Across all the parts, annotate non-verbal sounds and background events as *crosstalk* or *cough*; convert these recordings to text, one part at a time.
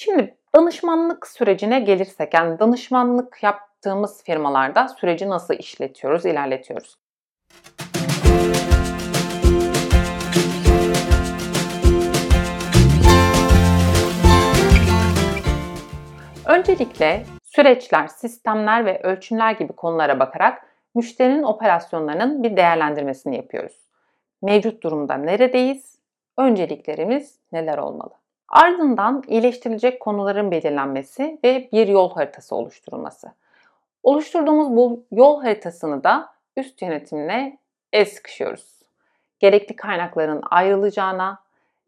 Şimdi danışmanlık sürecine gelirsek, yani danışmanlık yaptığımız firmalarda süreci nasıl işletiyoruz, ilerletiyoruz? Öncelikle süreçler, sistemler ve ölçümler gibi konulara bakarak müşterinin operasyonlarının bir değerlendirmesini yapıyoruz. Mevcut durumda neredeyiz? Önceliklerimiz neler olmalı? Ardından iyileştirilecek konuların belirlenmesi ve bir yol haritası oluşturulması. Oluşturduğumuz bu yol haritasını da üst yönetimle el sıkışıyoruz. Gerekli kaynakların ayrılacağına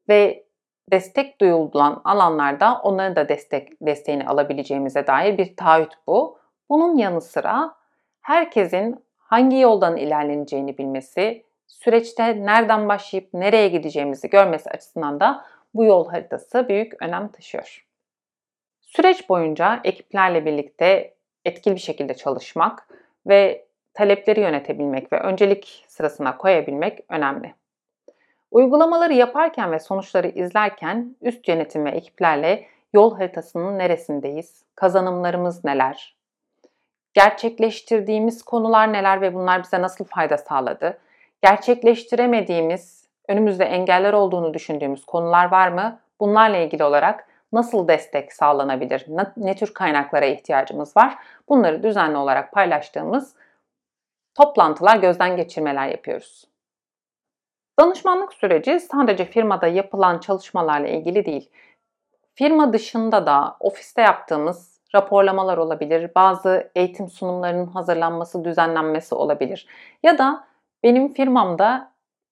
ve destek duyulan alanlarda onların da destek desteğini alabileceğimize dair bir taahhüt bu. Bunun yanı sıra herkesin hangi yoldan ilerleneceğini bilmesi, süreçte nereden başlayıp nereye gideceğimizi görmesi açısından da bu yol haritası büyük önem taşıyor. Süreç boyunca ekiplerle birlikte etkili bir şekilde çalışmak ve talepleri yönetebilmek ve öncelik sırasına koyabilmek önemli. Uygulamaları yaparken ve sonuçları izlerken üst yönetim ve ekiplerle yol haritasının neresindeyiz, kazanımlarımız neler, gerçekleştirdiğimiz konular neler ve bunlar bize nasıl fayda sağladı, gerçekleştiremediğimiz, önümüzde engeller olduğunu düşündüğümüz konular var mı? Bunlarla ilgili olarak nasıl destek sağlanabilir, ne tür kaynaklara ihtiyacımız var? Bunları düzenli olarak paylaştığımız toplantılar, gözden geçirmeler yapıyoruz. Danışmanlık süreci sadece firmada yapılan çalışmalarla ilgili değil. Firma dışında da ofiste yaptığımız raporlamalar olabilir, bazı eğitim sunumlarının hazırlanması, düzenlenmesi olabilir. Ya da benim firmamda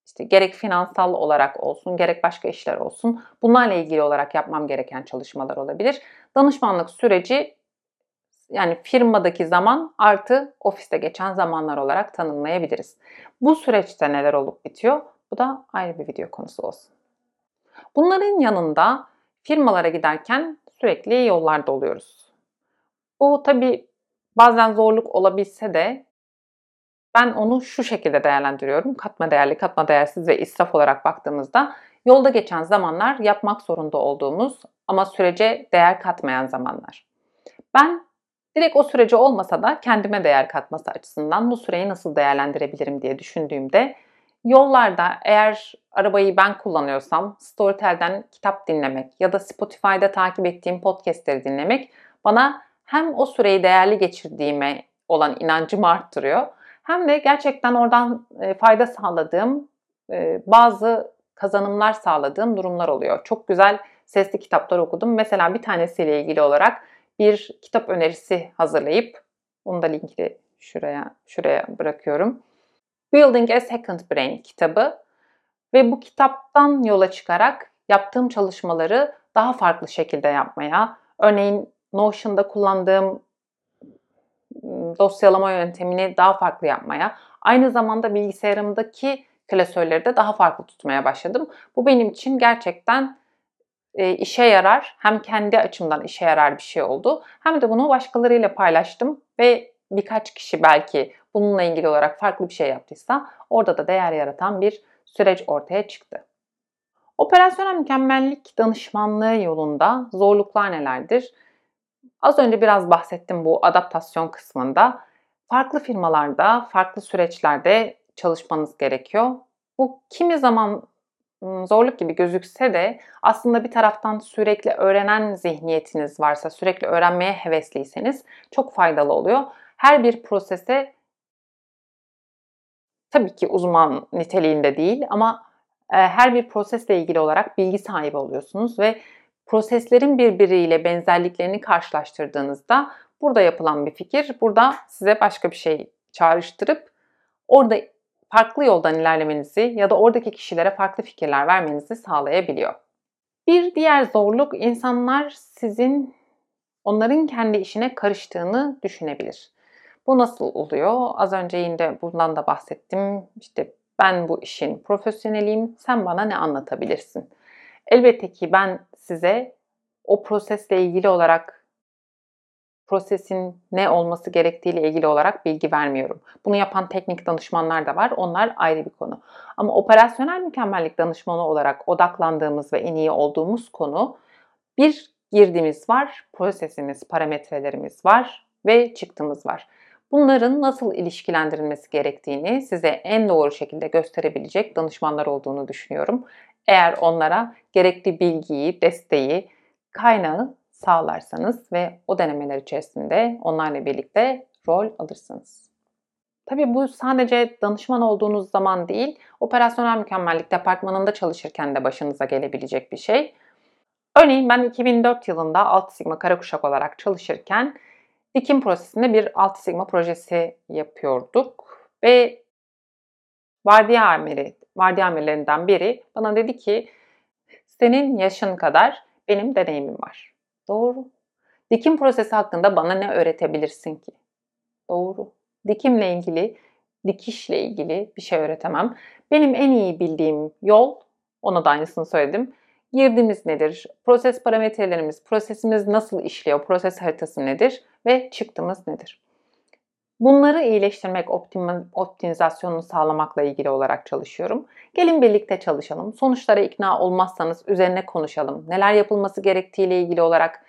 işte gerek finansal olarak olsun, gerek başka işler olsun bunlarla ilgili olarak yapmam gereken çalışmalar olabilir. Danışmanlık süreci yani firmadaki zaman artı ofiste geçen zamanlar olarak tanımlayabiliriz. Bu süreçte neler olup bitiyor? Bu da ayrı bir video konusu olsun. Bunların yanında firmalara giderken sürekli yollarda oluyoruz. Bu tabi bazen zorluk olabilse de ben onu şu şekilde değerlendiriyorum. Katma değerli, katma değersiz ve israf olarak baktığımızda yolda geçen zamanlar yapmak zorunda olduğumuz ama sürece değer katmayan zamanlar. Ben direkt o sürece olmasa da kendime değer katması açısından bu süreyi nasıl değerlendirebilirim diye düşündüğümde Yollarda eğer arabayı ben kullanıyorsam Storytel'den kitap dinlemek ya da Spotify'da takip ettiğim podcastleri dinlemek bana hem o süreyi değerli geçirdiğime olan inancımı arttırıyor hem de gerçekten oradan e, fayda sağladığım e, bazı kazanımlar sağladığım durumlar oluyor. Çok güzel sesli kitaplar okudum. Mesela bir tanesiyle ilgili olarak bir kitap önerisi hazırlayıp onu da linkini şuraya şuraya bırakıyorum. Building a Second Brain kitabı ve bu kitaptan yola çıkarak yaptığım çalışmaları daha farklı şekilde yapmaya, örneğin Notion'da kullandığım dosyalama yöntemini daha farklı yapmaya, aynı zamanda bilgisayarımdaki klasörleri de daha farklı tutmaya başladım. Bu benim için gerçekten e, işe yarar, hem kendi açımdan işe yarar bir şey oldu, hem de bunu başkalarıyla paylaştım ve birkaç kişi belki bununla ilgili olarak farklı bir şey yaptıysa orada da değer yaratan bir süreç ortaya çıktı. Operasyonel mükemmellik danışmanlığı yolunda zorluklar nelerdir? Az önce biraz bahsettim bu adaptasyon kısmında. Farklı firmalarda, farklı süreçlerde çalışmanız gerekiyor. Bu kimi zaman zorluk gibi gözükse de aslında bir taraftan sürekli öğrenen zihniyetiniz varsa, sürekli öğrenmeye hevesliyseniz çok faydalı oluyor. Her bir prosese tabii ki uzman niteliğinde değil ama her bir prosesle ilgili olarak bilgi sahibi oluyorsunuz ve proseslerin birbiriyle benzerliklerini karşılaştırdığınızda burada yapılan bir fikir burada size başka bir şey çağrıştırıp orada farklı yoldan ilerlemenizi ya da oradaki kişilere farklı fikirler vermenizi sağlayabiliyor. Bir diğer zorluk insanlar sizin onların kendi işine karıştığını düşünebilir. Bu nasıl oluyor? Az önce yine bundan da bahsettim. İşte ben bu işin profesyoneliyim. Sen bana ne anlatabilirsin? Elbette ki ben size o prosesle ilgili olarak prosesin ne olması gerektiğiyle ilgili olarak bilgi vermiyorum. Bunu yapan teknik danışmanlar da var. Onlar ayrı bir konu. Ama operasyonel mükemmellik danışmanı olarak odaklandığımız ve en iyi olduğumuz konu bir girdimiz var, prosesimiz, parametrelerimiz var ve çıktımız var. Bunların nasıl ilişkilendirilmesi gerektiğini size en doğru şekilde gösterebilecek danışmanlar olduğunu düşünüyorum. Eğer onlara gerekli bilgiyi, desteği, kaynağı sağlarsanız ve o denemeler içerisinde onlarla birlikte rol alırsınız. Tabii bu sadece danışman olduğunuz zaman değil, operasyonel mükemmellik departmanında çalışırken de başınıza gelebilecek bir şey. Örneğin ben 2004 yılında 6 Sigma Karakuşak olarak çalışırken dikim prosesinde bir 6 Sigma projesi yapıyorduk ve vardiya amiri, vardiya biri bana dedi ki senin yaşın kadar benim deneyimim var. Doğru. Dikim prosesi hakkında bana ne öğretebilirsin ki? Doğru. Dikimle ilgili, dikişle ilgili bir şey öğretemem. Benim en iyi bildiğim yol, ona da aynısını söyledim. Girdimiz nedir? Proses parametrelerimiz, prosesimiz nasıl işliyor? Proses haritası nedir? Ve çıktımız nedir? Bunları iyileştirmek, optimizasyonunu sağlamakla ilgili olarak çalışıyorum. Gelin birlikte çalışalım. Sonuçlara ikna olmazsanız üzerine konuşalım. Neler yapılması gerektiğiyle ilgili olarak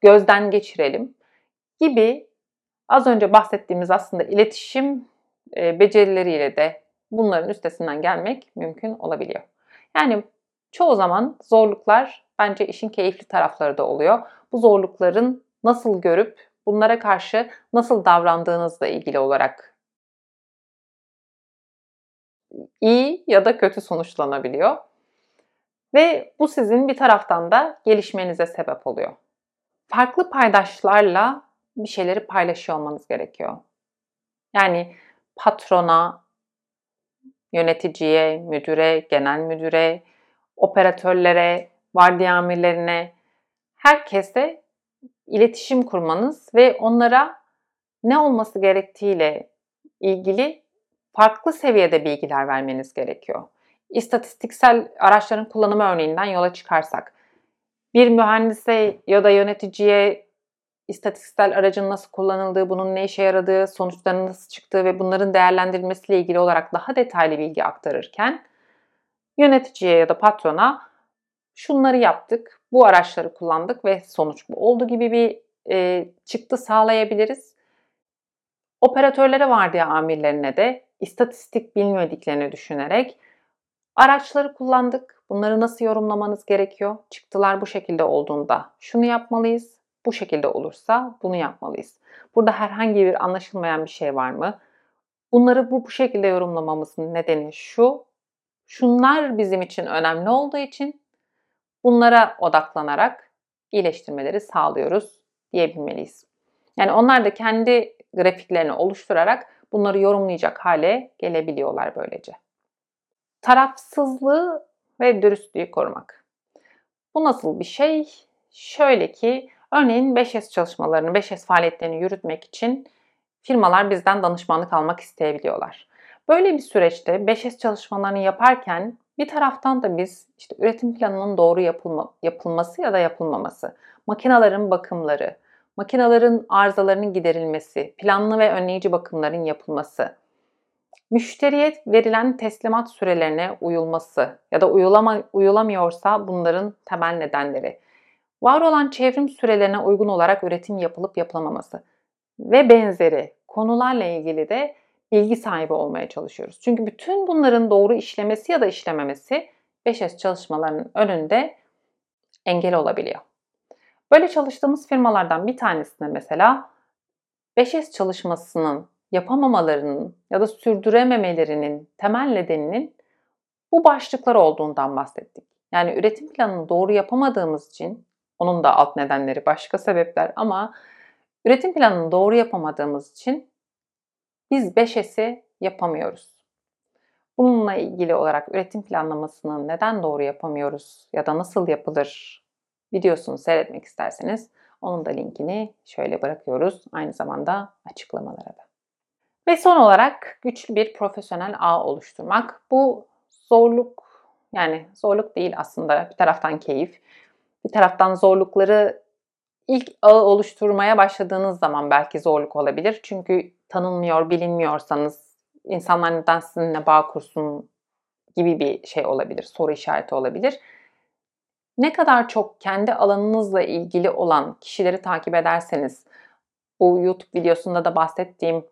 gözden geçirelim gibi az önce bahsettiğimiz aslında iletişim e, becerileriyle de bunların üstesinden gelmek mümkün olabiliyor. Yani çoğu zaman zorluklar bence işin keyifli tarafları da oluyor. Bu zorlukların nasıl görüp bunlara karşı nasıl davrandığınızla ilgili olarak iyi ya da kötü sonuçlanabiliyor. Ve bu sizin bir taraftan da gelişmenize sebep oluyor. Farklı paydaşlarla bir şeyleri paylaşıyor olmanız gerekiyor. Yani patrona, yöneticiye, müdüre, genel müdüre, operatörlere, vardiya amirlerine, herkese iletişim kurmanız ve onlara ne olması gerektiğiyle ilgili farklı seviyede bilgiler vermeniz gerekiyor. İstatistiksel araçların kullanımı örneğinden yola çıkarsak, bir mühendise ya da yöneticiye istatistiksel aracın nasıl kullanıldığı, bunun ne işe yaradığı, sonuçlarının nasıl çıktığı ve bunların değerlendirilmesiyle ilgili olarak daha detaylı bilgi aktarırken yöneticiye ya da patrona şunları yaptık, bu araçları kullandık ve sonuç bu oldu gibi bir e, çıktı sağlayabiliriz. Operatörlere vardiya amirlerine de istatistik bilmediklerini düşünerek araçları kullandık. Bunları nasıl yorumlamanız gerekiyor? Çıktılar bu şekilde olduğunda şunu yapmalıyız. Bu şekilde olursa bunu yapmalıyız. Burada herhangi bir anlaşılmayan bir şey var mı? Bunları bu, bu şekilde yorumlamamızın nedeni şu. Şunlar bizim için önemli olduğu için bunlara odaklanarak iyileştirmeleri sağlıyoruz diyebilmeliyiz. Yani onlar da kendi grafiklerini oluşturarak bunları yorumlayacak hale gelebiliyorlar böylece. Tarafsızlığı ve dürüstlüğü korumak. Bu nasıl bir şey? Şöyle ki örneğin 5S çalışmalarını, 5S faaliyetlerini yürütmek için firmalar bizden danışmanlık almak isteyebiliyorlar. Böyle bir süreçte 5S çalışmalarını yaparken bir taraftan da biz işte üretim planının doğru yapılma, yapılması ya da yapılmaması, makinaların bakımları, makinaların arızalarının giderilmesi, planlı ve önleyici bakımların yapılması, müşteriye verilen teslimat sürelerine uyulması ya da uyulama, uyulamıyorsa bunların temel nedenleri, var olan çevrim sürelerine uygun olarak üretim yapılıp yapılamaması ve benzeri konularla ilgili de bilgi sahibi olmaya çalışıyoruz. Çünkü bütün bunların doğru işlemesi ya da işlememesi 5S çalışmalarının önünde engel olabiliyor. Böyle çalıştığımız firmalardan bir tanesinde mesela 5S çalışmasının yapamamalarının ya da sürdürememelerinin temel nedeninin bu başlıklar olduğundan bahsettik. Yani üretim planını doğru yapamadığımız için onun da alt nedenleri başka sebepler ama üretim planını doğru yapamadığımız için biz 5S'i yapamıyoruz. Bununla ilgili olarak üretim planlamasını neden doğru yapamıyoruz ya da nasıl yapılır videosunu seyretmek isterseniz onun da linkini şöyle bırakıyoruz aynı zamanda açıklamalara da. Ve son olarak güçlü bir profesyonel ağ oluşturmak. Bu zorluk yani zorluk değil aslında bir taraftan keyif. Bir taraftan zorlukları ilk ağı oluşturmaya başladığınız zaman belki zorluk olabilir. Çünkü tanınmıyor, bilinmiyorsanız insanlar neden sizinle bağ kursun gibi bir şey olabilir, soru işareti olabilir. Ne kadar çok kendi alanınızla ilgili olan kişileri takip ederseniz, bu YouTube videosunda da bahsettiğim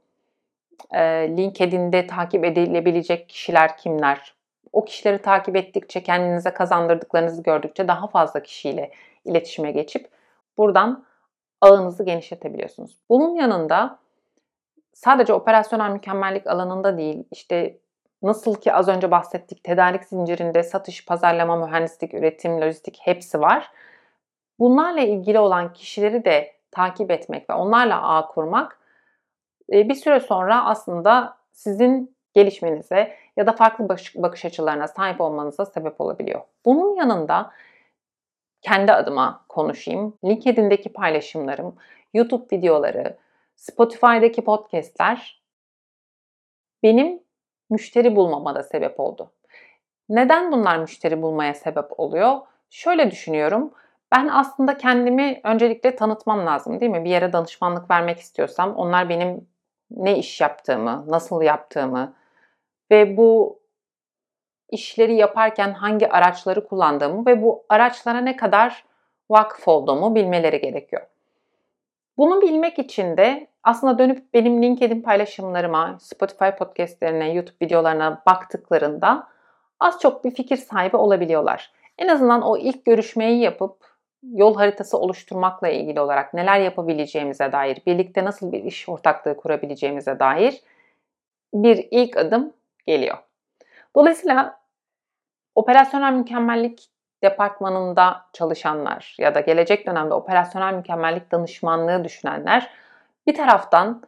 e, LinkedIn'de takip edilebilecek kişiler kimler? O kişileri takip ettikçe, kendinize kazandırdıklarınızı gördükçe daha fazla kişiyle iletişime geçip buradan ağınızı genişletebiliyorsunuz. Bunun yanında sadece operasyonel mükemmellik alanında değil, işte nasıl ki az önce bahsettik tedarik zincirinde satış, pazarlama, mühendislik, üretim, lojistik hepsi var. Bunlarla ilgili olan kişileri de takip etmek ve onlarla ağ kurmak e, bir süre sonra aslında sizin gelişmenize ya da farklı bakış açılarına sahip olmanıza sebep olabiliyor. Bunun yanında kendi adıma konuşayım. LinkedIn'deki paylaşımlarım, YouTube videoları, Spotify'daki podcastler benim müşteri bulmama da sebep oldu. Neden bunlar müşteri bulmaya sebep oluyor? Şöyle düşünüyorum. Ben aslında kendimi öncelikle tanıtmam lazım değil mi? Bir yere danışmanlık vermek istiyorsam onlar benim ne iş yaptığımı, nasıl yaptığımı ve bu işleri yaparken hangi araçları kullandığımı ve bu araçlara ne kadar vakıf olduğumu bilmeleri gerekiyor. Bunu bilmek için de aslında dönüp benim LinkedIn paylaşımlarıma, Spotify podcastlerine, YouTube videolarına baktıklarında az çok bir fikir sahibi olabiliyorlar. En azından o ilk görüşmeyi yapıp yol haritası oluşturmakla ilgili olarak neler yapabileceğimize dair, birlikte nasıl bir iş ortaklığı kurabileceğimize dair bir ilk adım geliyor. Dolayısıyla operasyonel mükemmellik departmanında çalışanlar ya da gelecek dönemde operasyonel mükemmellik danışmanlığı düşünenler bir taraftan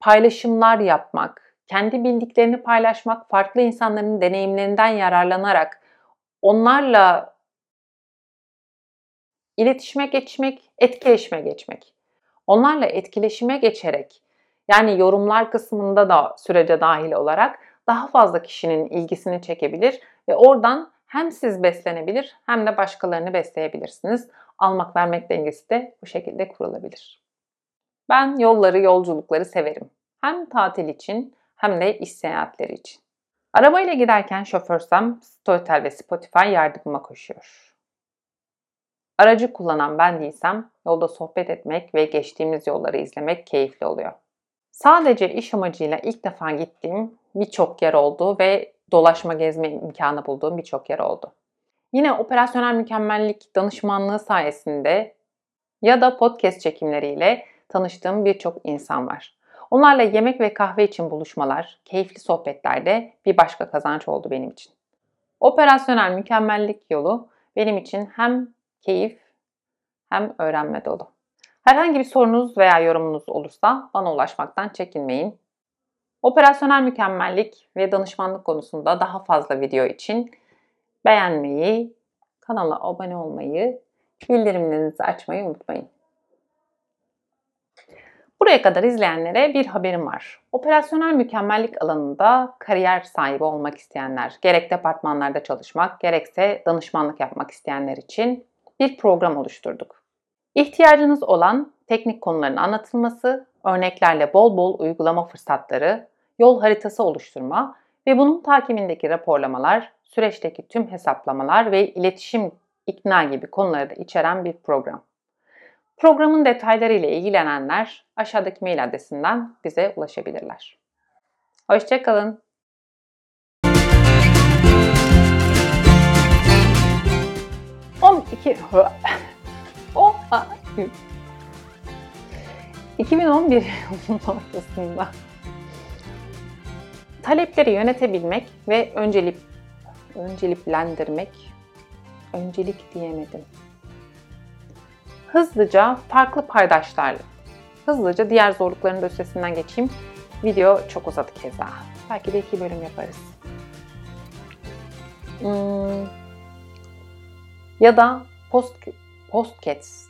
paylaşımlar yapmak, kendi bildiklerini paylaşmak, farklı insanların deneyimlerinden yararlanarak onlarla iletişime geçmek, etkileşime geçmek. Onlarla etkileşime geçerek yani yorumlar kısmında da sürece dahil olarak daha fazla kişinin ilgisini çekebilir ve oradan hem siz beslenebilir hem de başkalarını besleyebilirsiniz. Almak vermek dengesi de bu şekilde kurulabilir. Ben yolları, yolculukları severim. Hem tatil için hem de iş seyahatleri için. Arabayla giderken şoförsem Storytel ve Spotify yardımıma koşuyor. Aracı kullanan ben değilsem yolda sohbet etmek ve geçtiğimiz yolları izlemek keyifli oluyor. Sadece iş amacıyla ilk defa gittiğim birçok yer oldu ve dolaşma gezme imkanı bulduğum birçok yer oldu. Yine operasyonel mükemmellik danışmanlığı sayesinde ya da podcast çekimleriyle tanıştığım birçok insan var. Onlarla yemek ve kahve için buluşmalar, keyifli sohbetler de bir başka kazanç oldu benim için. Operasyonel mükemmellik yolu benim için hem keyif hem öğrenme dolu. Herhangi bir sorunuz veya yorumunuz olursa bana ulaşmaktan çekinmeyin. Operasyonel mükemmellik ve danışmanlık konusunda daha fazla video için beğenmeyi, kanala abone olmayı, bildirimlerinizi açmayı unutmayın. Buraya kadar izleyenlere bir haberim var. Operasyonel mükemmellik alanında kariyer sahibi olmak isteyenler, gerek departmanlarda çalışmak, gerekse danışmanlık yapmak isteyenler için bir program oluşturduk. İhtiyacınız olan teknik konuların anlatılması, örneklerle bol bol uygulama fırsatları, yol haritası oluşturma ve bunun takibindeki raporlamalar, süreçteki tüm hesaplamalar ve iletişim ikna gibi konuları da içeren bir program. Programın detayları ile ilgilenenler aşağıdaki mail adresinden bize ulaşabilirler. Hoşçakalın. On iki... *laughs* O... 2011 yılının ortasında talepleri yönetebilmek ve öncelik önceliklendirmek öncelik diyemedim. Hızlıca farklı paydaşlarla hızlıca diğer zorlukların da üstesinden geçeyim. Video çok uzadı keza. Belki de iki bölüm yaparız. Hmm. Ya da post postcast